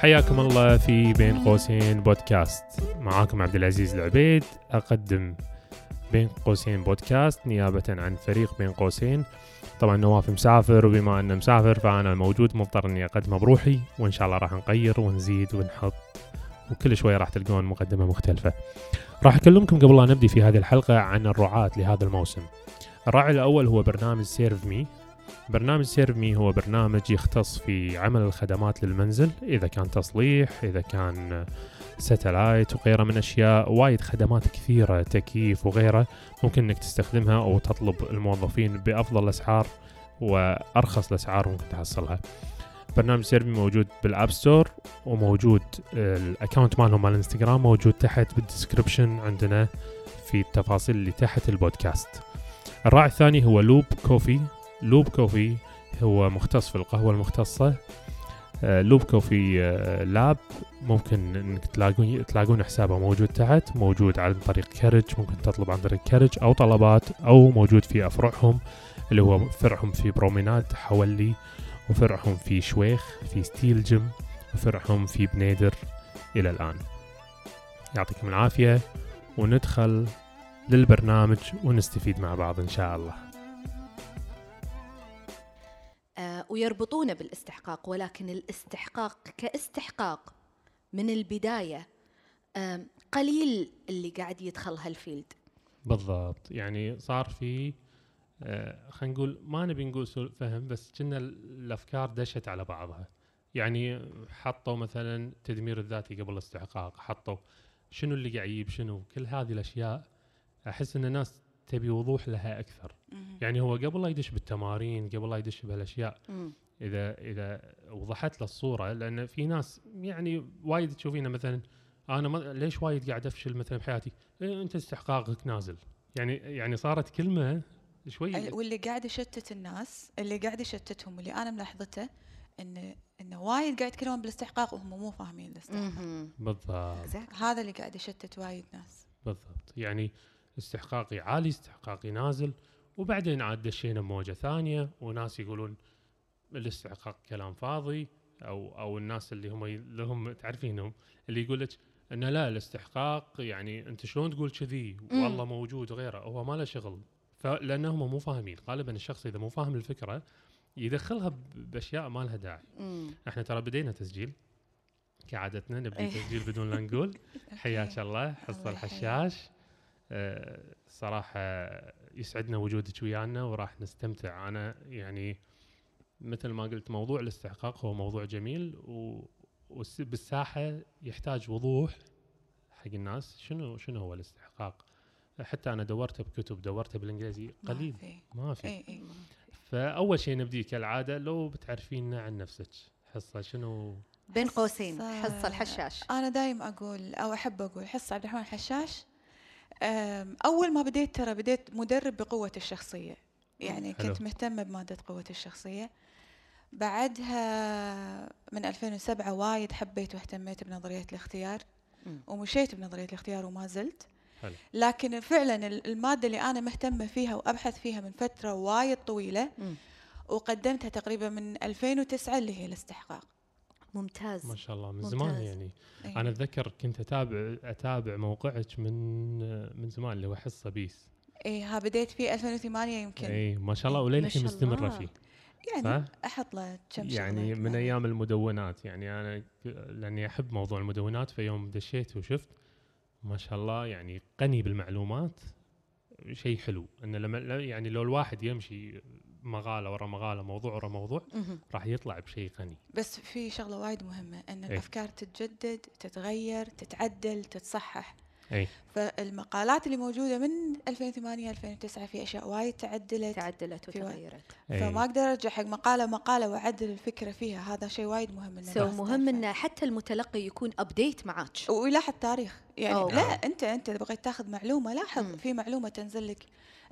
حياكم الله في بين قوسين بودكاست. معاكم عبد العزيز العبيد. أقدم بين قوسين بودكاست نيابة عن فريق بين قوسين. طبعا نواف مسافر وبما أنه مسافر فأنا موجود مضطر إني أقدمه بروحي وإن شاء الله راح نغير ونزيد ونحط وكل شوي راح تلقون مقدمة مختلفة. راح أكلمكم قبل لا نبدي في هذه الحلقة عن الرعاة لهذا الموسم. الراعي الأول هو برنامج سيرف مي برنامج سيرف مي هو برنامج يختص في عمل الخدمات للمنزل إذا كان تصليح إذا كان satellite وغيره من أشياء وايد خدمات كثيرة تكييف وغيره ممكن إنك تستخدمها أو تطلب الموظفين بأفضل الأسعار وأرخص الأسعار ممكن تحصلها. برنامج سيرفي موجود بال App Store وموجود ال account مالهم مال الانستغرام موجود تحت بال description عندنا في التفاصيل اللي تحت البودكاست. الراعي الثاني هو لوب كوفي. لوب كوفي هو مختص في القهوة المختصة. آه، لوب كوفي آه، لاب. ممكن إنك تلاقون تلاقون حسابه موجود تحت موجود عن طريق كرج ممكن تطلب عن طريق كرج أو طلبات أو موجود في افرعهم اللي هو فرعهم في بروميناد حولي وفرعهم في شويخ في ستيل جيم وفرعهم في بنيدر إلى الآن. يعطيكم العافية وندخل للبرنامج ونستفيد مع بعض إن شاء الله. ويربطونه بالاستحقاق ولكن الاستحقاق كاستحقاق من البداية قليل اللي قاعد يدخل هالفيلد. بالضبط. يعني صار في آه، خلينا نقول ما نبي نقول سوء فهم بس كنا الأفكار دشت على بعضها. يعني حطوا مثلا تدمير الذاتي قبل الاستحقاق حطوا شنو اللي قاعد يجيب شنو كل هذه الأشياء أحس إن الناس تبي وضوح لها أكثر. يعني هو قبل لا يدش بالتمارين قبل لا يدش بهالأشياء إذا إذا وضحت له الصورة لأن في ناس يعني وايد تشوفينه مثلا أنا ما ليش وايد قاعد أفشل مثلا بحياتي؟ إيه أنت استحقاقك نازل. يعني يعني صارت كلمة شوي واللي قاعد يشتت الناس اللي قاعد يشتتهم اللي أنا ملاحظته انه انه وايد قاعد يتكلمون بالاستحقاق وهم مو فاهمين الاستحقاق. بالضبط. هذا اللي قاعد يشتت وايد ناس. بالضبط. يعني استحقاقي عالي استحقاقي نازل وبعدين عاد دشينا بموجة ثانية وناس يقولون الاستحقاق كلام فاضي أو أو الناس اللي هم اللي هم تعرفينهم اللي يقول لك إنه لا الاستحقاق يعني أنت شلون تقول كذي؟ والله موجود وغيره. هو ما له شغل. فلانهم مو فاهمين. غالبا الشخص إذا مو فاهم الفكرة يدخلها بأشياء ما لها داعي. إحنا ترى بدينا تسجيل. كعادتنا نبدي إيه. تسجيل بدون لا نقول. حياك الله حصة الحشاش. آه، صراحة يسعدنا وجودك ويانا وراح نستمتع. أنا يعني مثل ما قلت موضوع الاستحقاق هو موضوع جميل وبالساحة يحتاج وضوح حق الناس. شنو شنو هو الاستحقاق؟ حتى أنا دورته بكتب دورته بالإنجليزي قليل. ما في, ما. فأول شيء نبدي كالعادة لو بتعرفينا عن نفسك حصة شنو؟ بين قوسين حصة الحشاش. أنا دايم أقول أو أحب أقول حصة عبد الرحمن الحشاش أول ما بديت ترى بديت مدرب بقوة الشخصية يعني حلو. كنت مهتمة بمادة قوة الشخصية بعدها من 2007 وايد حبيت واهتميت بنظرية الاختيار. ومشيت بنظرية الاختيار وما زلت حلو. لكن فعلا المادة اللي أنا مهتمة فيها وأبحث فيها من فترة وايد طويلة م. وقدمتها تقريبا من 2009 اللي هي الاستحقاق ممتاز. ما شاء الله من ممتاز. زمان يعني. أيه. أنا أتذكر كنت أتابع أتابع موقعك من من زمان اللي هو حصة بيس. اي ها بديت فيه 2008 يمكن. اي ما شاء الله وللحين مستمرة فيه. يعني؟ أحط له كم يعني من أيام المدونات يعني أنا لأني أحب موضوع المدونات فيوم دشيت وشفت ما شاء الله يعني غني بالمعلومات شيء حلو. انه لما يعني لو الواحد يمشي مقاله ورا مقاله موضوع ورا موضوع راح يطلع بشيء غني. بس في شغلة وايد مهمة إن إيه؟ الأفكار تتجدد تتغير تتعدل تتصحح. أي. فالمقالات اللي موجودة من 2008 2009 في أشياء وايد تعدلت تعدلت وتغيرت. فما أقدر أرجع حق مقالة مقالة وأعدل الفكرة فيها. هذا شيء وايد مهم so مهم ان حتى المتلقي يكون updated معك ويلاحظ تاريخ يعني أوه. لا أنت أنت إذا بغيت تاخذ معلومة لاحظ مم. في معلومة تنزل لك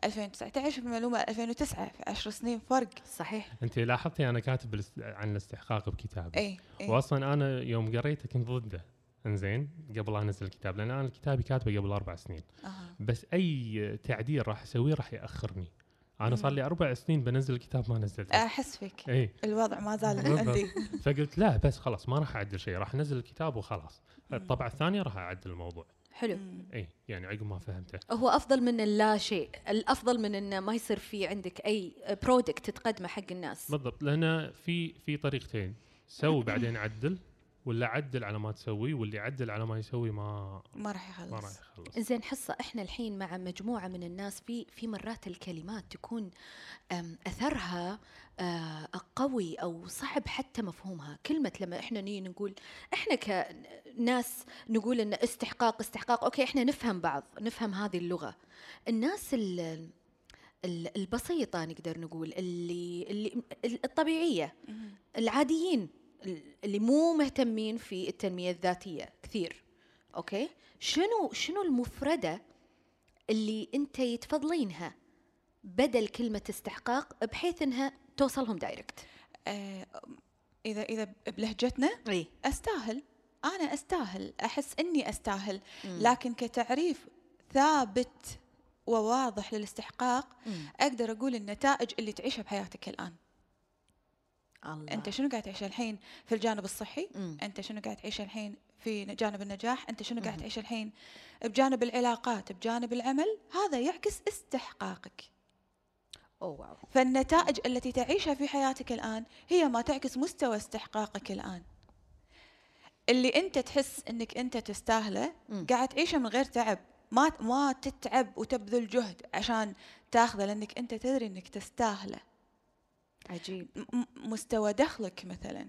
2019 في معلومة 2009 في 10 سنين فرق. صحيح. أنت لاحظتي أنا كاتب عن الاستحقاق بكتابي إي, أي. واصلا أنا يوم قريته كنت ضده. انزين قبل لا انزل الكتاب لأن أنا كتابي كاتبه قبل أربع سنين. أه. بس أي تعديل راح أسويه راح يأخرني. أنا صار لي أربع سنين بنزل كتاب ما نزلته. أحس فيك. إي. الوضع ما زال. عندي. فقلت لا بس خلاص ما راح أعدل شيء راح أنزل الكتاب وخلاص. الطبعة الثانية راح أعدل الموضوع. حلو. إي يعني عقب ما فهمته. هو أفضل من اللا شيء الأفضل من إنه ما يصير في عندك أي product تقدمه حق الناس. بالضبط لأن في في طريقتين. سوي بعدين عدل. ولا عدل على ما تسوي واللي عدل على ما يسوي ما ما راح ما راح يخلص يخلص زين حصة إحنا الحين مع مجموعة من الناس في في مرات الكلمات تكون أثرها آه، قوي أو صعب حتى مفهومها، كلمة لما إحنا نيجي نقول إحنا كناس نقول إن استحقاق استحقاق أوكي إحنا نفهم بعض، نفهم هذه اللغة. الناس ال- ال- البسيطة نقدر نقول اللي اللي الطبيعية. العاديين اللي مو مهتمين في التنمية الذاتية كثير أوكي؟ شنو شنو المفردة اللي أنت يتفضلينها بدل كلمة استحقاق بحيث إنها توصلهم direct آه، إذا إذا بلهجتنا إي. أستاهل. أنا أستاهل. أحس إني أستاهل. لكن كتعريف ثابت وواضح للاستحقاق أقدر أقول النتائج اللي تعيشها بحياتك الآن. الله. انت شنو قاعد تعيش الحين في الجانب الصحي؟ مم. أنت شنو قاعد تعيش الحين في جانب النجاح؟ أنت شنو قاعد. تعيش الحين بجانب العلاقات بجانب العمل؟ هذا يعكس استحقاقك. أوه واو. فالنتائج التي تعيشها في حياتك الآن هي ما تعكس مستوى استحقاقك الآن. اللي أنت تحس أنك أنت تستاهله مم. قاعد تعيشه من غير تعب. ما ما تتعب وتبذل جهد عشان تاخذه لأنك أنت تدري أنك تستاهله. عجيب. مستوى دخلك مثلا.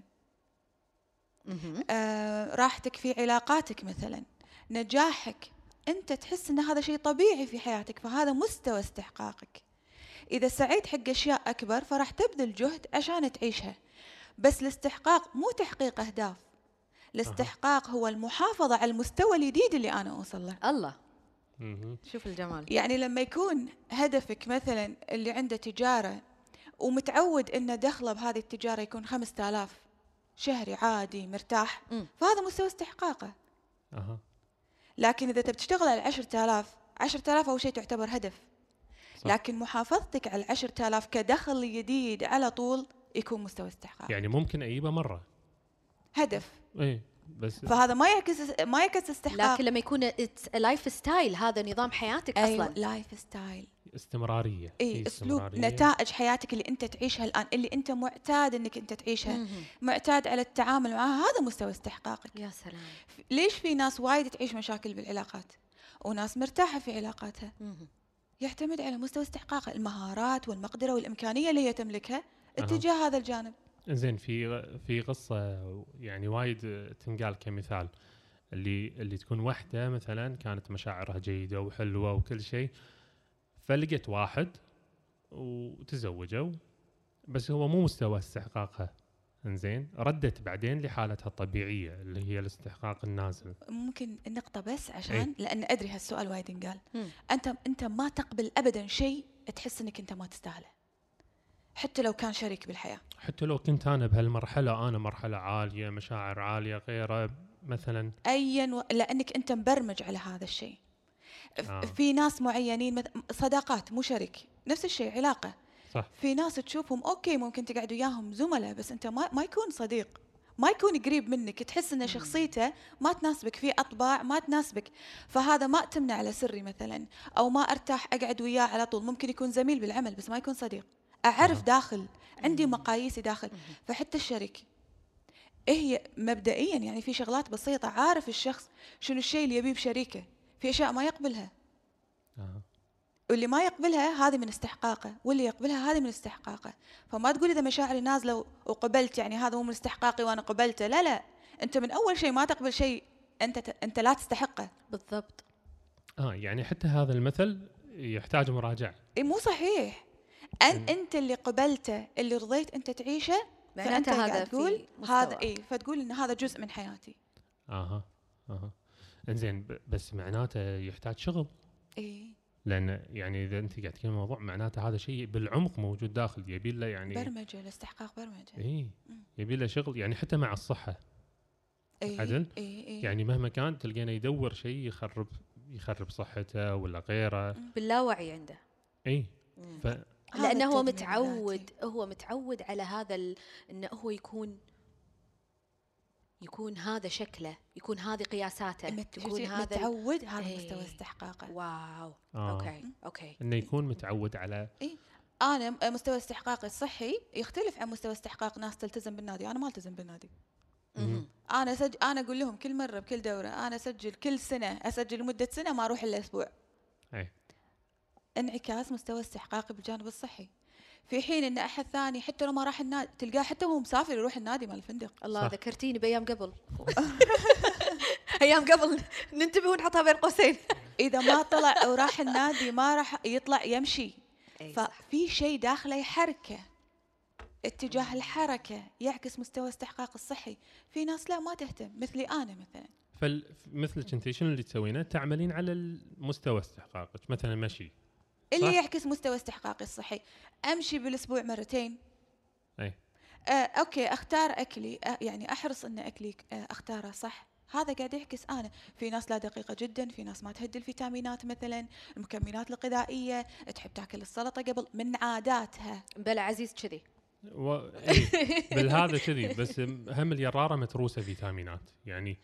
آه، راحتك في علاقاتك مثلا. نجاحك أنت تحس إن هذا شيء طبيعي في حياتك فهذا مستوى استحقاقك. إذا سعيت حق أشياء أكبر فراح تبذل جهد عشان تعيشها. بس الاستحقاق مو تحقيق أهداف. الاستحقاق هو المحافظة على المستوى الجديد اللي أنا أوصل له. الله. شوف الجمال. يعني لما يكون هدفك مثلا اللي عنده تجارة ومتعود أن دخله بهذه التجارة يكون خمسة آلاف شهري عادي مرتاح. مم. فهذا مستوى استحقاقه. أها. لكن إذا تبي تشتغل على عشرة آلاف عشرة آلاف أول شيء تعتبر هدف. صح. لكن محافظتك على العشرة آلاف كدخل جديد على طول يكون مستوى استحقاق يعني ممكن أجيبه مرة. هدف. اي بس. فهذا ما يعكس ما يعكس استحقاق. لكن لما يكون lifestyle هذا نظام حياتك أيوة أصلا. لايف ستايل استمرارية. اي في أسلوب. نتائج حياتك اللي أنت تعيشها الآن اللي أنت معتاد إنك أنت تعيشها. معتاد على التعامل معها هذا مستوى استحقاقك. يا سلام. ليش في ناس وايد تعيش مشاكل بالعلاقات؟ وناس مرتاحة في علاقاتها. يعتمد على مستوى استحقاقها. المهارات والمقدرة والإمكانية اللي هي تملكها. اتجاه هذا الجانب. زين في في قصة يعني وايد تنقال كمثال. اللي اللي تكون واحدة مثلا كانت مشاعرها جيدة وحلوة وكل شيء فلقت واحد وتزوجوا بس هو مو مستوى استحقاقها. إنزين ردت بعدين لحالتها الطبيعية اللي هي الاستحقاق النازل. ممكن نقطة بس عشان إيه. لأن أدري هالسؤال وايد ينقال. مم. أنت أنت ما تقبل ابدا شيء تحس إنك أنت ما تستاهله. حتى لو كان شريك بالحياة. حتى لو كنت أنا بهالمرحلة أنا مرحلة عالية مشاعر عالية غيرة مثلا. ايا و... لأنك أنت مبرمج على هذا الشيء. آه. في ناس معينين. صداقات مو شريك نفس الشيء علاقة. صح. في ناس تشوفهم أوكي ممكن تقعد وياهم زملاء بس أنت ما, ما يكون صديق. ما يكون قريب منك تحس إن شخصيته ما تناسبك في أطباع ما تناسبك. فهذا ما اتمنى على سري مثلا أو ما أرتاح أقعد وياه على طول. ممكن يكون زميل بالعمل بس ما يكون صديق. أعرف أها. داخل عندي مقاييسي داخل. فحتى الشريك إيه هي مبدئيا يعني في شغلات بسيطة عارف الشخص شنو الشيء اللي يبيه بشريكه في أشياء ما يقبلها. آه. واللي ما يقبلها هذه من استحقاقه واللي يقبلها هذه من استحقاقه. فما تقول إذا مشاعري نازلة و- وقبلت يعني هذا مو من استحقاقي وأنا قبلته لا لا. أنت من أول شيء ما تقبل شيء أنت ت- أنت لا تستحقه. بالضبط. آه يعني حتى هذا المثل يحتاج مراجعة. إيه مو صحيح. أن. أنت اللي قبلته اللي رضيت أنت تعيشه قاعد هذا تقول هذا. إيه فتقول إن هذا جزء من حياتي. أها أها. إنزين بس معناته يحتاج شغل. إيه. لأن يعني إذا أنت قاعد تتكلم الموضوع معناته هذا شيء بالعمق موجود داخل يبي له يعني برمجة الاستحقاق برمجة. اي. يبي له شغل يعني حتى مع الصحة. إيه عدل؟ إيه إيه. يعني مهما كان تلقينه يدور شيء يخرب يخرب صحته ولا غيره. باللاوعي عنده. اي. ف لأنه هو متعود هو متعود على هذا إنه هو يكون يكون هذا شكله يكون هذه قياساته يكون هذا متعود هذا إيه. مستوى استحقاقه. wow. آه. أوكي أوكي. إنه يكون متعود على إيه؟ أنا مستوى استحقاقي الصحي يختلف عن مستوى استحقاق ناس تلتزم بالنادي. أنا ما ألتزم بالنادي. أنا سج... أنا أقول لهم كل مرة بكل دورة أنا أسجل كل سنة أسجل لمده سنة ما أروح إلا أسبوع. أي. انعكاس مستوى استحقاقي بالجانب الصحي. في حين إن أحد ثاني حتى لو ما راح النادي تلقاه حتى وهو مسافر يروح النادي مال الفندق. الله صح. ذكرتيني بأيام قبل. أيام قبل ننتبه ونحطها بين قوسين. إذا ما طلع وراح النادي ما راح يطلع يمشي. ففي شيء داخله يحركه. اتجاه الحركة يعكس مستوى استحقاق الصحي. في ناس لا ما تهتم مثلي أنا مثلا. فمثلك أنت شنو اللي تسوينه؟ تعملين على المستوى استحقاقك مثلا مشي. اللي يعكس مستوى استحقاقي الصحي. أمشي بالأسبوع مرتين. أي. آه أوكي أختار أكلي. آه يعني أحرص إن أكلي آه أختاره صح. هذا قاعد يعكس أنا. في ناس لا دقيقة جدا في ناس ما تهدي الفيتامينات مثلا المكملات الغذائية تحب تاكل السلطة قبل من عاداتها. بلا عزيز كذي. و... إيه بالهذا كذي بس هم اليرارة متروسة فيتامينات. يعني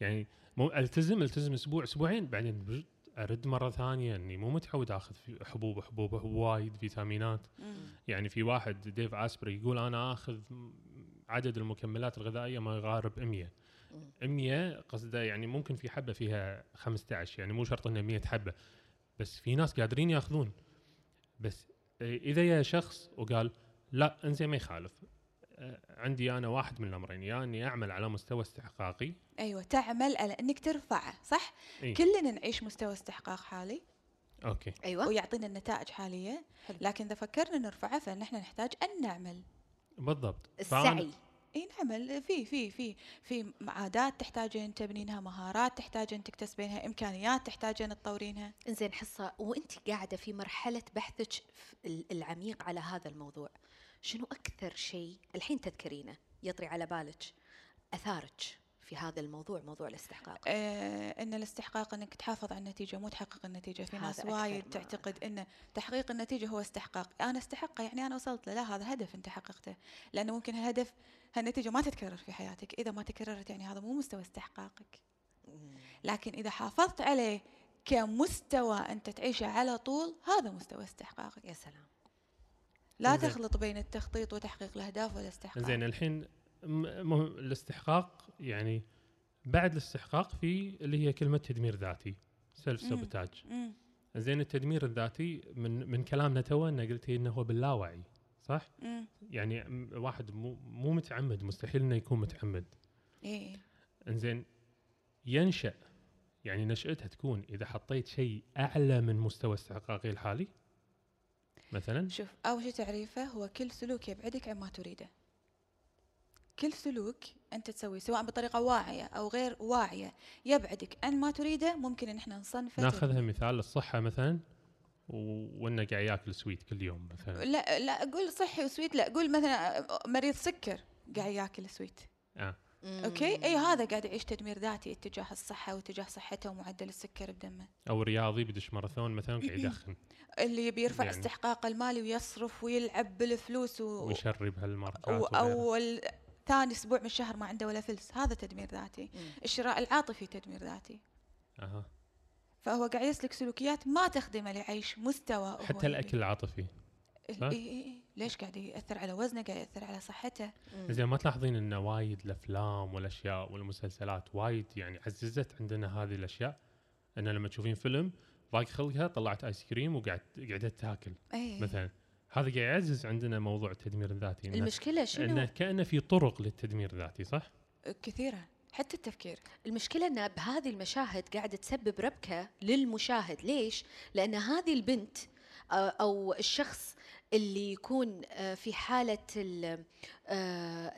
يعني مو ألتزم ألتزم أسبوع أسبوعين بعدين أرد مرة ثانية إني مو متعود آخذ حبوب حبوب وايد فيتامينات. يعني في واحد ديف اسبري يقول أنا آخذ عدد المكملات الغذائية ما يقارب 100 100 قصده يعني ممكن في حبة فيها 15 يعني مو شرط انها 100 حبة بس في ناس قادرين ياخذون. بس إذا يا شخص وقال لا أنزين ما يخالف عندي أنا واحد من الأمرين يا أني أعمل على مستوى استحقاقي. أيوه تعمل على إنك ترفعه صح؟ إيه؟ كلنا نعيش مستوى استحقاق حالي. أوكي. أيوه. ويعطينا النتائج حاليه حلو. لكن إذا فكرنا نرفعه فنحن نحتاج أن نعمل. بالضبط. السعي. إي نعمل. في في في في عادات تحتاجين تبنينها مهارات تحتاجين تكتسبينها إمكانيات تحتاجين تطورينها. إنزين حصة وأنت قاعدة في مرحلة بحثك العميق على هذا الموضوع. شنو أكثر شيء الحين تذكرينه يطري على بالك؟ أثارك في هذا الموضوع موضوع الاستحقاق. آه إن الاستحقاق إنك تحافظ على النتيجة مو تحقق النتيجة. في ناس وايد تعتقد إن تحقيق النتيجة هو استحقاق. أنا أستحقه يعني أنا وصلت له. لا هذا هدف أنت حققته. لأنه ممكن الهدف هالنتيجة ما تتكرر في حياتك. إذا ما تكررت يعني هذا مو مستوى استحقاقك. لكن إذا حافظت عليه كمستوى أنت تعيشه على طول هذا مستوى استحقاقك. يا سلام. لا تخلط بين التخطيط وتحقيق الأهداف والاستحقاق زين الحين الاستحقاق يعني بعد الاستحقاق في اللي هي كلمة تدمير ذاتي self sabotage زين التدمير الذاتي من من كلامنا تو إنه قلتي إنه هو باللاوعي صح؟ مم. يعني واحد مو مو متعمد مستحيل إنه يكون متعمد. إيه إنزين ينشأ يعني نشأتها تكون إذا حطيت شيء أعلى من مستوى استحقاقي الحالي مثلا؟ شوف أول شيء تعريفه هو كل سلوك يبعدك عن ما تريده. كل سلوك أنت تسويه سواء بطريقة واعية أو غير واعية يبعدك عن ما تريده. ممكن إن إحنا نصنفه ناخذها مثال الصحة مثلا وإنه قاعد يأكل sweet كل يوم مثلا. لا لا قول صحي و sweet لا قول مثلا مريض سكر قاعد يأكل sweet. okay؟ اي هذا قاعد يعيش تدمير ذاتي اتجاه الصحة واتجاه صحته ومعدل السكر بدمه. أو رياضي بدش ماراثون مثلا قاعد يدخن. اللي بيرفع يعني. استحقاقه المالي ويصرف ويلعب بالفلوس و... ويشرب هالماركات أو ثاني أسبوع من الشهر ما عنده ولا فلس. هذا تدمير ذاتي. الشراء العاطفي تدمير ذاتي. أها. فهو قاعد يسلك سلوكيات ما تخدمه ليعيش مستوى حتى الأكل العاطفي. اي اي ليش قاعد يأثر على وزنه قاعد يأثر على صحته زين ما تلاحظين إن وايد الأفلام والأشياء والمسلسلات وايد يعني عززت عندنا هذه الأشياء إن لما تشوفين فيلم ضاق خلقها طلعت آيس كريم وقعدت قعدت تاكل أيه. مثلا هذا قاعد يعزز عندنا موضوع التدمير الذاتي المشكلة شنو؟ إنه كأنه في طرق للتدمير الذاتي صح؟ كثيره حتى التفكير المشكلة أن بهذه المشاهد قاعدة تسبب ربكة للمشاهد ليش؟ لأن هذه البنت آه، أو الشخص اللي يكون آه، في حالة آه،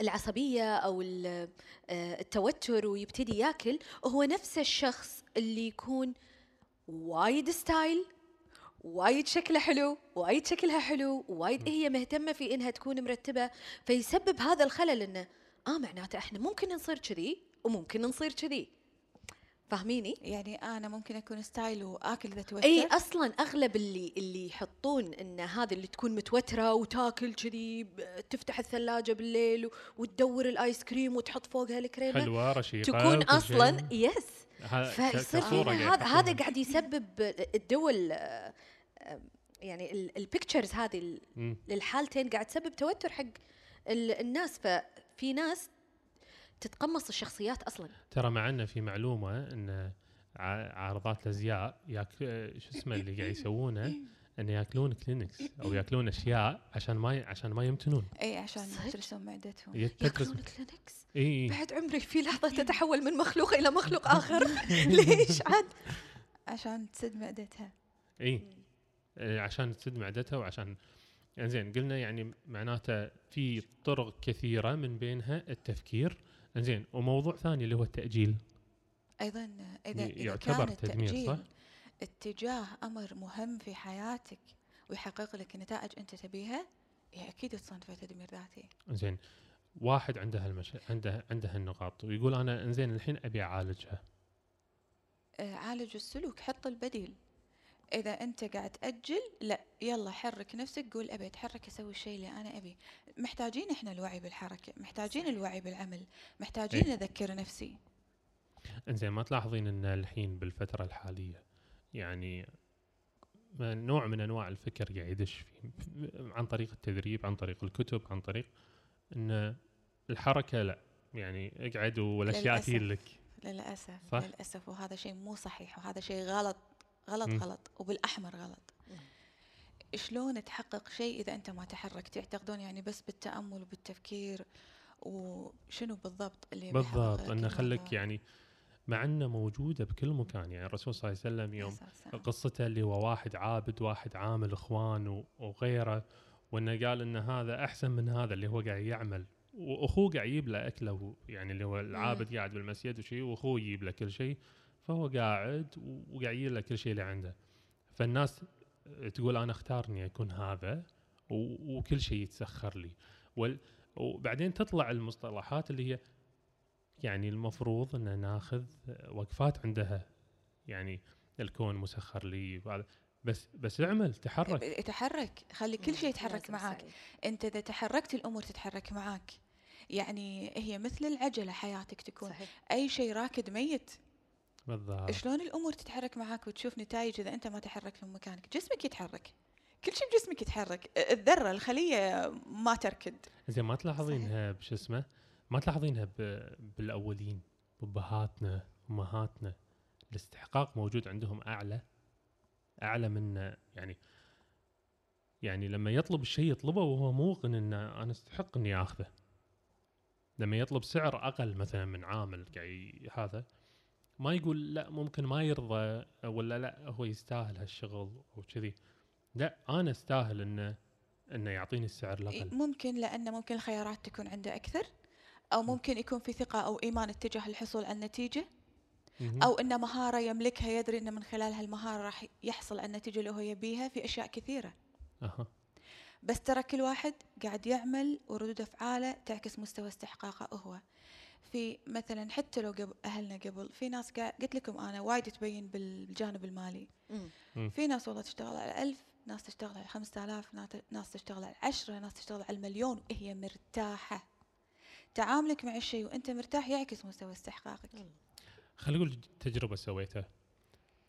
العصبية أو التوتر ويبتدي ياكل هو نفس الشخص اللي يكون وايد style وايد شكله حلو وايد شكلها حلو وايد هي مهتمة في إنها تكون مرتبة فيسبب هذا الخلل إنه آه معناته إحنا ممكن نصير كذي وممكن نصير كذي. فاهميني؟ يعني أنا ممكن أكون style وآكل إذا توتر اي أصلا أغلب اللي اللي يحطون إن هذه اللي تكون متوترة وتاكل كذي تفتح الثلاجة بالليل و- وتدور ال ice cream وتحط فوقها الكريمة حلوة رشيقة تكون. أصلا yes فيصير فينا هذا هذا. قاعد يسبب الدول يعني ال pictures هذه. للحالتين قاعد تسبب توتر حق ال- الناس ففي ناس تتقمص الشخصيات أصلا. ترى مع إنه في معلومة إن عارضات الأزياء ياك شو اسمه اللي قاعد يسوونه؟ إن ياكلون كلينكس أو ياكلون أشياء عشان ما ي- عشان ما يمتنون. إي عشان صدق؟ يدرسون معدتهم ياكلون كلينكس إي. بعد عمري في لحظة تتحول من مخلوق إلى مخلوق آخر. ليش؟ عاد. عشان تسد معدتها. إي عشان تسد معدتها وعشان إنزين قلنا يعني معناته في طرق كثيرة من بينها التفكير. إنزين وموضوع ثاني اللي هو التأجيل. أيضا إذا يعتبر كان تدمير، صح؟ اتجاه أمر مهم في حياتك ويحقق لك نتائج أنت تبيها هي أكيد تصنفه تدمير ذاتي. إنزين واحد عنده هالمش... عنده عنده هالنقاط. ويقول أنا إنزين الحين أبي أعالجها. آه، عالج السلوك حط البديل. إذا أنت قاعد تأجل لا يلا حرك نفسك قول أبي أتحرك أسوي الشيء اللي أنا أبي محتاجين إحنا الوعي بالحركة محتاجين. الوعي بالعمل محتاجين إيه. اذكر نفسي إنزين ما تلاحظين إن الحين بالفترة الحالية يعني نوع من أنواع الفكر قاعد يدش فيه عن طريق التدريب عن طريق الكتب عن طريق إن الحركة لا يعني اقعد والأشياء للأسف. تجي لك للأسف صح؟ للأسف وهذا شيء مو صحيح وهذا شيء غلط غلط. غلط وبالأحمر غلط. شلون تحقق شيء إذا أنت ما تحركت يعتقدون يعني بس بالتأمل وبالتفكير وشنو بالضبط اللي بالضبط إنه خلك. يعني مع إنه موجودة بكل مكان يعني الرسول صلى الله عليه وسلم يوم. قصته اللي هو واحد عابد واحد عامل اخوان وغيره وإنه قال إن هذا أحسن من هذا اللي هو قاعد يعمل وأخوه قاعد يجيب له أكله يعني اللي هو العابد قاعد بالمسجد وشيء وأخوه يجيب له كل شيء فهو قاعد وقاعد يجيب له كل شيء اللي عنده. فالناس تقول أنا اختار اني أكون هذا وكل شيء يتسخر لي. وبعدين تطلع المصطلحات اللي هي يعني المفروض إن ناخذ وقفات عندها. يعني الكون مسخر لي بس بس اعمل تحرك. تحرك. خلي كل شيء يتحرك سعي. أنت إذا تحركت الأمور تتحرك معاك. يعني هي مثل العجلة حياتك تكون. صحيح. أي شيء راكد ميت بالضبط. شلون الأمور تتحرك معاك وتشوف نتائج إذا أنت ما تحركت من مكانك؟ جسمك يتحرك. كل شيء بجسمك يتحرك. الذرة الخلية ما تركد زين ما تلاحظينها بش اسمه؟ ما تلاحظينها بالأولين ابهاتنا أمهاتنا. الاستحقاق موجود عندهم أعلى أعلى منا يعني يعني لما يطلب الشيء يطلبه وهو موقن ان أنا أستحق إني آخذه. لما يطلب سعر أقل مثلا من عامل قاعد هذا ما يقول لا ممكن ما يرضى ولا لا هو يستاهل هالشغل أو كذي لا أنا أستاهل إنه إنه يعطيني السعر الأقل. ممكن لأن ممكن الخيارات تكون عنده أكثر أو ممكن يكون في ثقة أو إيمان اتجاه الحصول على النتيجة. أو ان مهارة يملكها يدري ان من خلال هالمهارة راح يحصل على النتيجة اللي هو يبيها في أشياء كثيرة. أها. بس ترى كل واحد قاعد يعمل وردود أفعاله تعكس مستوى استحقاقه هو. في مثلا حتى لو قبل أهلنا قبل في ناس قاعد قلت لكم أنا وايد تبين بالجانب المالي. مم. في ناس والله تشتغل على ألف ناس تشتغل على خمسة آلاف نات- ناس تشتغل على عشرة ناس تشتغل على المليون وهي مرتاحة. تعاملك مع الشيء وأنت مرتاح يعكس مستوى استحقاقك. خلينا نقول تجربة سويتها.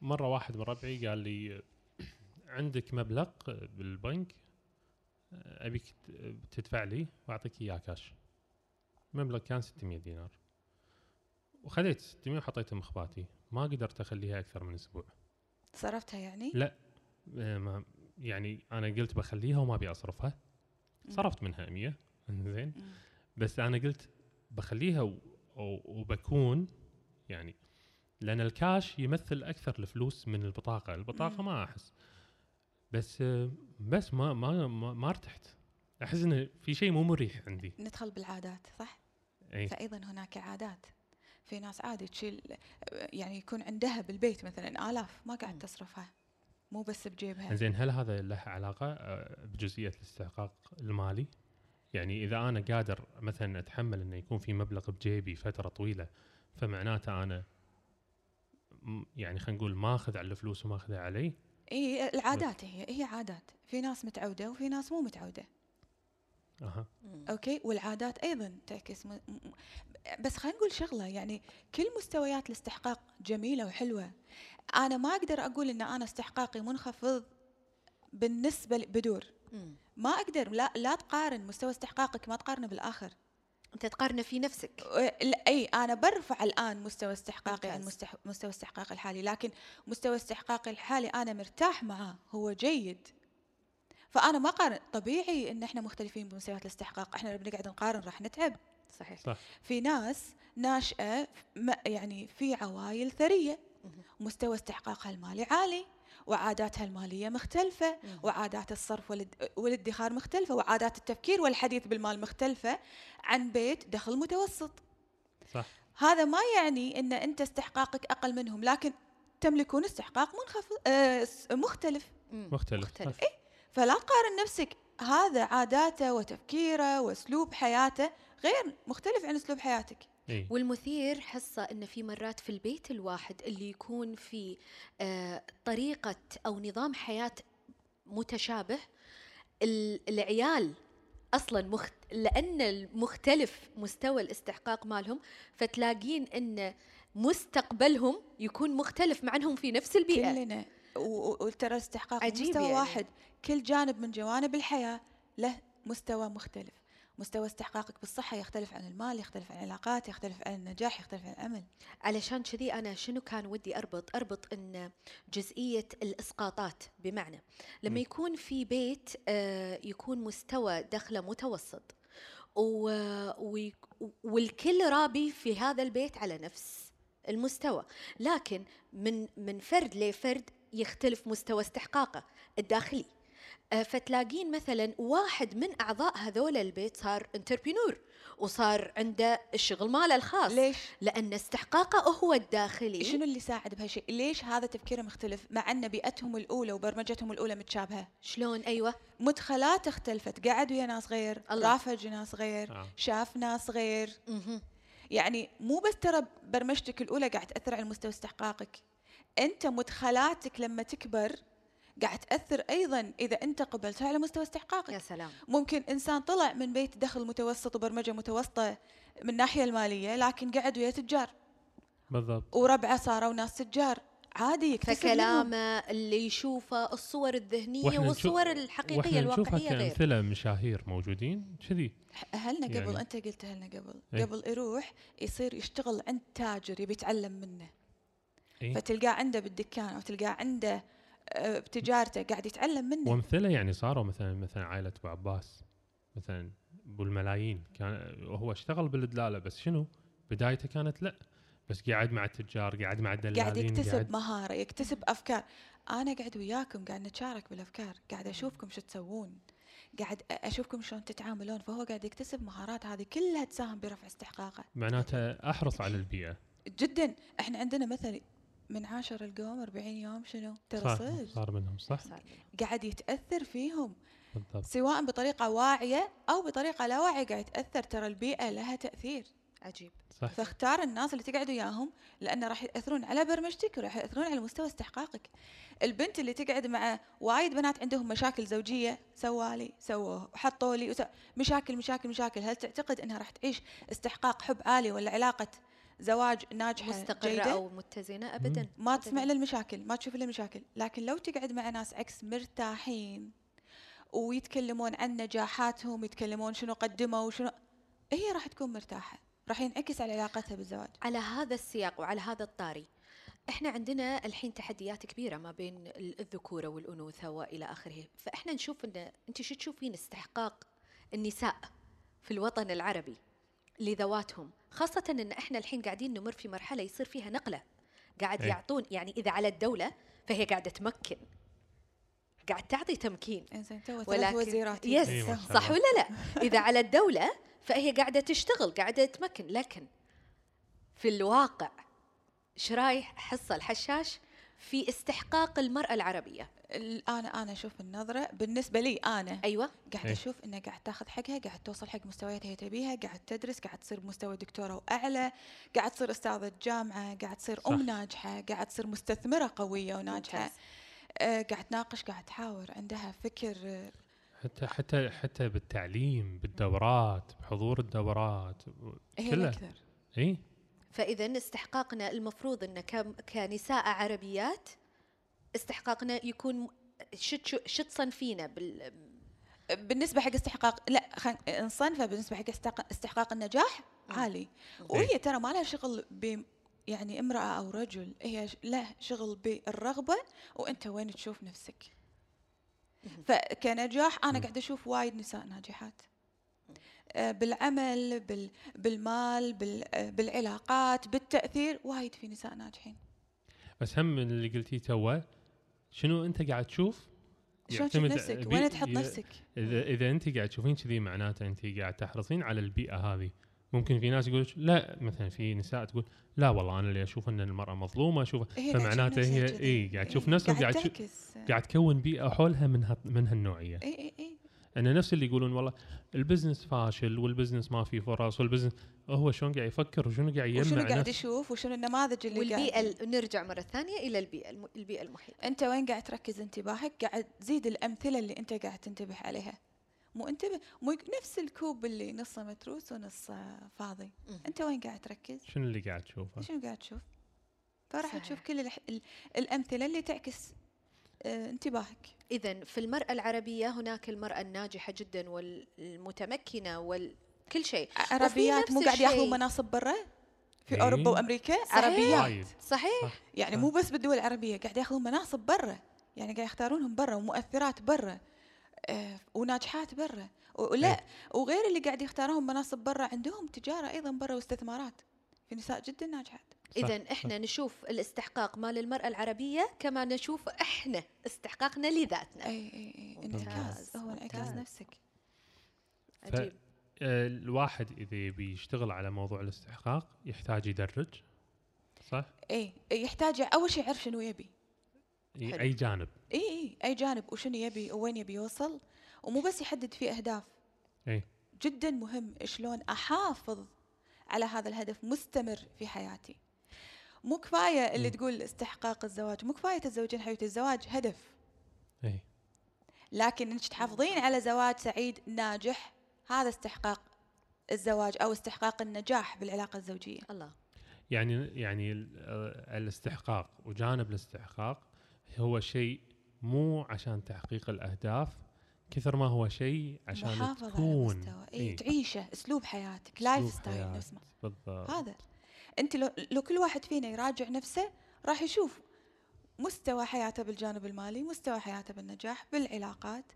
مرة واحد من ربعي قال لي عندك مبلغ بالبنك أبيك تدفع لي وأعطيك إياه كاش. المبلغ كان 600 دينار. وخذيت 600 وحطيتها مخباتي ما قدرت أخليها أكثر من أسبوع. صرفتها يعني؟ لا. آه، ما يعني أنا قلت بخليها وما أبي أصرفها. صرفت منها 100 زين. بس أنا قلت بخليها. وبكون يعني لأن الكاش يمثل أكثر الفلوس من البطاقة، البطاقة. ما أحس. بس آه، بس ما ما ما, ما ارتحت. أحس إنه في شيء مو مريح عندي. ندخل بالعادات صح؟ اي فايضا هناك عادات. في ناس عادي تشيل يعني يكون عندها بالبيت مثلا آلاف ما قاعد. تصرفها مو بس بجيبها. زين هل هذا له علاقة آه، بجزئية الاستحقاق المالي؟ يعني إذا أنا قادر مثلا أتحمل انه يكون في مبلغ بجيبي فترة طويلة فمعناته أنا يعني خلينا نقول ماخذ على الفلوس وماخذها علي؟ اي العادات هي هي عادات. في ناس متعودة وفي ناس مو متعودة. أها. أوكي والعادات أيضا تعكس م... م... بس خلينا نقول شغلة يعني كل مستويات الاستحقاق جميلة وحلوة. أنا ما أقدر أقول إن أنا استحقاقي منخفض بالنسبة بدور. ما أقدر لا لا تقارن مستوى استحقاقك ما تقارنه بالآخر. أنت تقارنه في نفسك. إي أنا برفع الآن مستوى استحقاقي عن مستح... مستوى استحقاقي الحالي لكن مستوى استحقاقي الحالي أنا مرتاح معاه هو جيد. فأنا ما قارن طبيعي إن إحنا مختلفين بمستويات الاستحقاق إحنا بنقعد نقارن راح نتعب. صحيح. صح. في ناس ناشئة يعني في عوائل ثرية. مستوى استحقاقها المالي عالي وعاداتها المالية مختلفة وعادات الصرف والادخار مختلفة وعادات التفكير والحديث بالمال مختلفة عن بيت دخل متوسط. صح. هذا ما يعني إن أنت استحقاقك أقل منهم لكن تملكون استحقاق منخفض آه مختلف. مختلف, مختلف. إيه؟ فلا تقارن نفسك هذا عاداته وتفكيره وأسلوب حياته غير مختلف عن أسلوب حياتك. إيه؟ والمثير حصة أن في مرات في البيت الواحد اللي يكون في آه طريقة أو نظام حياة متشابه العيال أصلا مخت... لأن المختلف مستوى الاستحقاق مالهم فتلاقين إن مستقبلهم يكون مختلف مع إنهم في نفس البيئة. كلنا. وترى استحقاق مستوى يعني. واحد. كل جانب من جوانب الحياة له مستوى مختلف. مستوى استحقاقك بالصحة يختلف عن المال يختلف عن العلاقات يختلف عن النجاح يختلف عن الأمل. علشان كذي أنا شنو كان ودي أربط؟ أربط أن جزئية الإسقاطات بمعنى. لما م. يكون في بيت آه، يكون مستوى دخله متوسط. والكل رابي في هذا البيت على نفس المستوى. لكن من من فرد لفرد يختلف مستوى استحقاقه الداخلي آه، فتلاقين مثلا واحد من أعضاء هذول البيت صار انتربرينور وصار عنده الشغل ماله الخاص ليش؟ لأن استحقاقه هو الداخلي شنو اللي ساعد بهالشيء؟ ليش هذا تفكيره مختلف مع أن بيئتهم الأولى وبرمجتهم الأولى متشابهة؟ شلون أيوه؟ مدخلات اختلفت، قعد ويا ناس غير، رافج ناس غير، آه. شاف ناس غير مه. يعني مو بس ترى برمجتك الأولى قاعد تأثر على مستوى استحقاقك أنت مدخلاتك لما تكبر قاعد تأثر أيضا إذا أنت قبلتها على مستوى استحقاقك. يا سلام. ممكن إنسان طلع من بيت دخل متوسط وبرمجة متوسطة من الناحيه المالية لكن قعد ويا تجار. بالضبط. وربعة صاروا ناس تجار. عادي يكتسب فكلامه اللي يشوفه الصور الذهنية والصور الحقيقية الواقعية غير. أمثلة مشاهير موجودين كذي. أهلنا قبل يعني أنت قلت أهلنا قبل. إيه؟ قبل يروح يصير يشتغل عند تاجر يبي يتعلم منه. إيه؟ فتلقاه عنده بالدكان أو تلقاه عنده بتجارته قاعد يتعلم منه. وامثلة يعني صاروا مثلا مثلا عائلة أبو عباس مثلا بالملايين كان هو اشتغل بالدلالة بس شنو؟ بدايته كانت لا بس قاعد مع التجار قاعد مع الدلالين قاعد يكتسب قاعد مهارة يكتسب أفكار. أنا قاعد وياكم قاعد نتشارك بالأفكار قاعد أشوفكم شو تسوون قاعد أشوفكم شلون تتعاملون. فهو قاعد يكتسب مهارات هذه كلها تساهم برفع استحقاقه. معناته أحرص على البيئة. جدا. إحنا عندنا مثل من عاشر القوم 40 يوم شنو؟ ترى صار منهم صح؟ قاعد يتأثر فيهم. بالضبط. سواء بطريقة واعية أو بطريقة لا واعية قاعد يتأثر. ترى البيئة لها تأثير. عجيب. صح. فاختار الناس اللي تقعد وياهم لأنه راح يأثرون على برمجتك وراح يأثرون على مستوى استحقاقك. البنت اللي تقعد مع وايد بنات عندهم مشاكل زوجية سوالي سووه وحطوا لي وسو... مشاكل مشاكل مشاكل. هل تعتقد إنها راح تعيش استحقاق حب عالي ولا علاقة زواج ناجحة مستقرة جيدة. أو متزنة؟ ابدا ما تسمع الا المشاكل ما تشوف إلا المشاكل. لكن لو تقعد مع ناس عكس مرتاحين ويتكلمون عن نجاحاتهم يتكلمون شنو قدموا وشنو هي راح تكون مرتاحة. راح ينعكس على علاقتها بالزواج. على هذا السياق وعلى هذا الطاري إحنا عندنا الحين تحديات كبيرة ما بين الذكورة والأنوثة وإلى آخره. فإحنا نشوف إن أنت شو تشوفين استحقاق النساء في الوطن العربي لذواتهم؟ خاصة أن إحنا الحين قاعدين نمر في مرحلة يصير فيها نقلة. قاعد أي. يعطون يعني إذا على الدولة فهي قاعدة تمكن. قاعد تعطي تمكين. انزين ولكن وزيرات يس إيه صح ولا لا؟ إذا على الدولة فهي قاعدة تشتغل قاعدة تمكن. لكن في الواقع إيش رايح حصة الحشاش في استحقاق المرأة العربية أنا أنا أشوف النظرة بالنسبة لي أنا أيوه قاعد إيه. أشوف انها قاعد تاخذ حقها قاعد توصل حق مستويات هي تبيها قاعد تدرس قاعد تصير بمستوى دكتورة وأعلى قاعد تصير أستاذة جامعة قاعد تصير صح. ام ناجحة قاعد تصير مستثمرة قوية وناجحة ممتاز. آه قاعد تناقش قاعد تحاور عندها فكر حتى حتى حتى بالتعليم بالدورات بحضور الدورات هي كلها. اي فإذا استحقاقنا المفروض أن كم- كنساء عربيات استحقاقنا يكون شت شت صنفينا بال بالنسبة حق استحقاق لا خل... نصنفه بالنسبة حق استحقاق, استحقاق النجاح. عالي وهي ترى ما لها شغل ب يعني امرأة أو رجل هي له شغل بالرغبة وأنت وين تشوف نفسك. فكنجاح أنا مم. قاعدة أشوف وايد نساء ناجحات بالعمل بال... بالمال بال... آه، بالعلاقات بالتأثير وايد في نساء ناجحين. بس هم من اللي قلتيه توه شنو أنت قاعد تشوف؟ شلون تشوف نفسك؟ وين تحط نفسك؟ اذا إذا أنت قاعد تشوفين كذي معناته أنت قاعد تحرصين على البيئة هذه. ممكن في ناس يقول لا مثلا في نساء تقول لا والله أنا اللي أشوف أن المرأة مظلومة أشوف قاعد فمعناته هي. إي قاعد تشوف نفسها آه، قاعد تكون بيئة حولها من من هالنوعية. إي إي إي. إن نفس اللي يقولون والله ال business فاشل وال business ما في فرص وال business هو شلون قاعد يفكر وشنو قاعد يجمع وشنو قاعد. يشوف وشنو النماذج اللي والبيئة قاعد ال- نرجع مرة ثانية إلى البيئة الم- البيئة المحيطة أنت وين قاعد تركز انتباهك قاعد تزيد الأمثلة اللي أنت قاعد تنتبه عليها مو انتبه مو نفس الكوب اللي نصه متروس ونصه فاضي مم. أنت وين قاعد تركز شنو اللي قاعد تشوفه شنو قاعد تشوف فراح. تشوف كل الح... ال... الأمثلة اللي تعكس انتباهك. إذا في المرأة العربية هناك المرأة الناجحة جدا والمتمكنة وكل شيء. عربيات مو قاعد ياخذون. مناصب برا؟ في إيه. أوروبا وأمريكا؟ صحيح. عربيات. وايد. صحيح. يعني. مو بس بالدول العربية قاعد ياخذون مناصب برا. يعني قاعد يختارونهم برا ومؤثرات برا. آه وناجحات برا. ولا إيه. وغير اللي قاعد يختارون مناصب برا عندهم تجارة أيضا برا واستثمارات. في نساء جدا ناجحات. صح، إذا إحنا نشوف الاستحقاق مال المرأة العربية كما نشوف إحنا استحقاقنا لذاتنا. إي إي إي. ممتاز، انعكاس هو انعكاس. نفسك. عجيب. آه، الواحد إذا يبي يشتغل على موضوع الاستحقاق يحتاج يدرج صح؟ إي يحتاج أول شيء يعرف شنو يبي. حلو. أي جانب؟ إي إي أي جانب وشنو يبي وين يبي يوصل ومو بس يحدد فيه أهداف. إي. جدا مهم شلون أحافظ على هذا الهدف مستمر في حياتي. مو كفاية اللي مم. تقول استحقاق الزواج مو كفاية تتزوجين حبيبتي الزواج هدف. اي لكن إنك تحافظين على زواج سعيد ناجح هذا استحقاق الزواج أو استحقاق النجاح بالعلاقة الزوجية. الله. يعني يعني ال- الاستحقاق وجانب الاستحقاق هو شيء مو عشان تحقيق الأهداف كثر ما هو شيء عشان على تكون. مستوى. اي إيه. تعيشه أسلوب حياتك lifestyle. نفسه بالضبط. هذا. أنت لو, لو كل واحد فينا يراجع نفسه راح يشوف مستوى حياته بالجانب المالي مستوى حياته بالنجاح بالعلاقات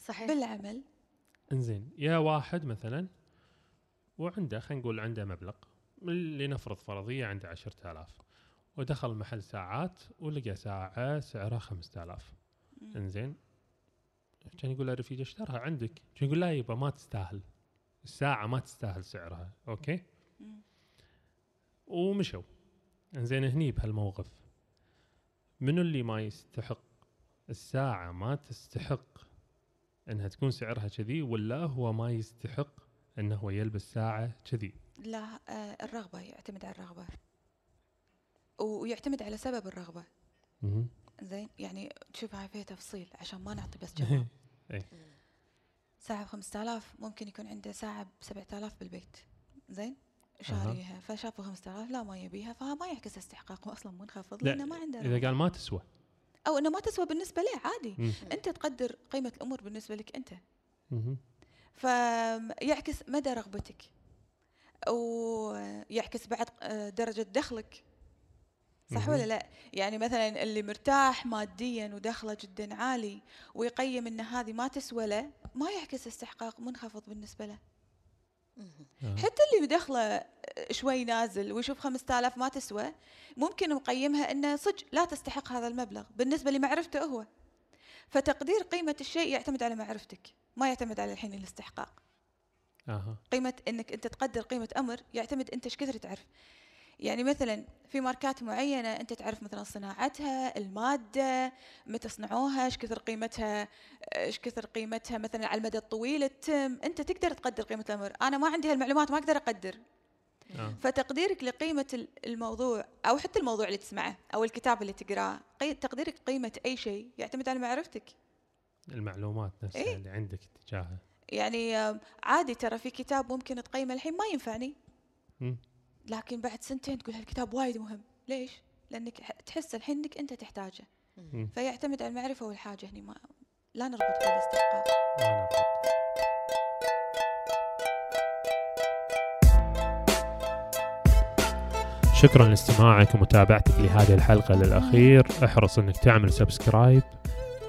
صحيح. بالعمل. إنزين يا واحد مثلا وعنده خلينا نقول عنده مبلغ لنفرض فرضية عنده 10000 ودخل محل ساعات ولقى ساعة سعرها 5000 مم. إنزين كان يقول له رفيق اشترها عندك؟ كان يقول لا يبا ما تستاهل. الساعة ما تستاهل سعرها أوكي؟ مم. ومشوا. إنزين هني بهالموقف. منو اللي ما يستحق؟ الساعة ما تستحق إنها تكون سعرها كذي ولا هو ما يستحق إنه هو يلبس ساعة كذي؟ لا آه الرغبة يعتمد على الرغبة. ويعتمد على سبب الرغبة. زين يعني تشوفها فيها تفصيل عشان ما نعطي بس جواب ساعة ب 5000 ممكن يكون عنده ساعة ب 7000 بالبيت. زين شاريها فشافوا 5000 لا ما يبيها فما يعكس استحقاق هو أصلا منخفض لا لأنه ما عنده إذا. قال ما تسوى أو إنه ما تسوى بالنسبة له عادي مم. أنت تقدر قيمة الأمور بالنسبة لك أنت. فيعكس مدى رغبتك ويعكس بعد آه، درجة دخلك صح. ولا لا؟ يعني مثلا اللي مرتاح ماديا ودخله جدا عالي ويقيم إن هذه ما تسوى له ما يعكس استحقاق منخفض بالنسبة له. حتى اللي بدخله شوي نازل ويشوف 5000 ما تسوى ممكن مقيمها إنه صدق لا تستحق هذا المبلغ. بالنسبة لمعرفته هو. فتقدير قيمة الشيء يعتمد على معرفتك ما يعتمد على الحين الاستحقاق. أها. قيمة إنك أنت تقدر قيمة أمر يعتمد أنت إيش كثر تعرف. يعني مثلا في ماركات معينة أنت تعرف مثلا صناعتها المادة متى صنعوها إيش كثر قيمتها إيش كثر قيمتها مثلا على المدى الطويل التم أنت تقدر تقدر قيمة الأمر أنا ما عندي هالمعلومات ما أقدر أقدر آه. فتقديرك لقيمة الموضوع أو حتى الموضوع اللي تسمعه أو الكتاب اللي تقرأه تقديرك قيمة أي شيء يعتمد على معرفتك المعلومات نفسها إيه؟ اللي عندك تجاهها يعني عادي ترى في كتاب ممكن تقيمه الحين ما ينفعني م. لكن بعد سنتين تقول هالكتاب وايد مهم. ليش؟ لأنك تحس الحين إنك أنت تحتاجه. فيعتمد على المعرفة والحاجة هني. ما لا نربط بين الاستحقاق. لا نربط. شكرا لاستماعك ومتابعتك لهذه الحلقة للأخير. أحرص أنك تعمل subscribe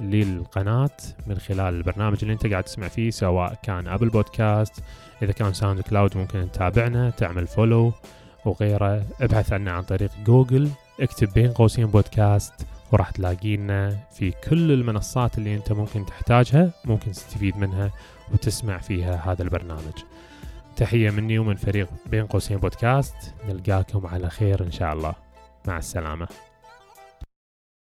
للقناة من خلال البرنامج اللي أنت قاعد تسمع فيه سواء كان Apple Podcast إذا كان SoundCloud ممكن تتابعنا تعمل follow وغيره. ابحث عنا عن طريق جوجل اكتب بين قوسين بودكاست وراح تلاقينا في كل المنصات اللي انت ممكن تحتاجها ممكن تستفيد منها وتسمع فيها هذا البرنامج. تحية مني ومن فريق بين قوسين بودكاست نلقاكم على خير إن شاء الله. مع السلامة.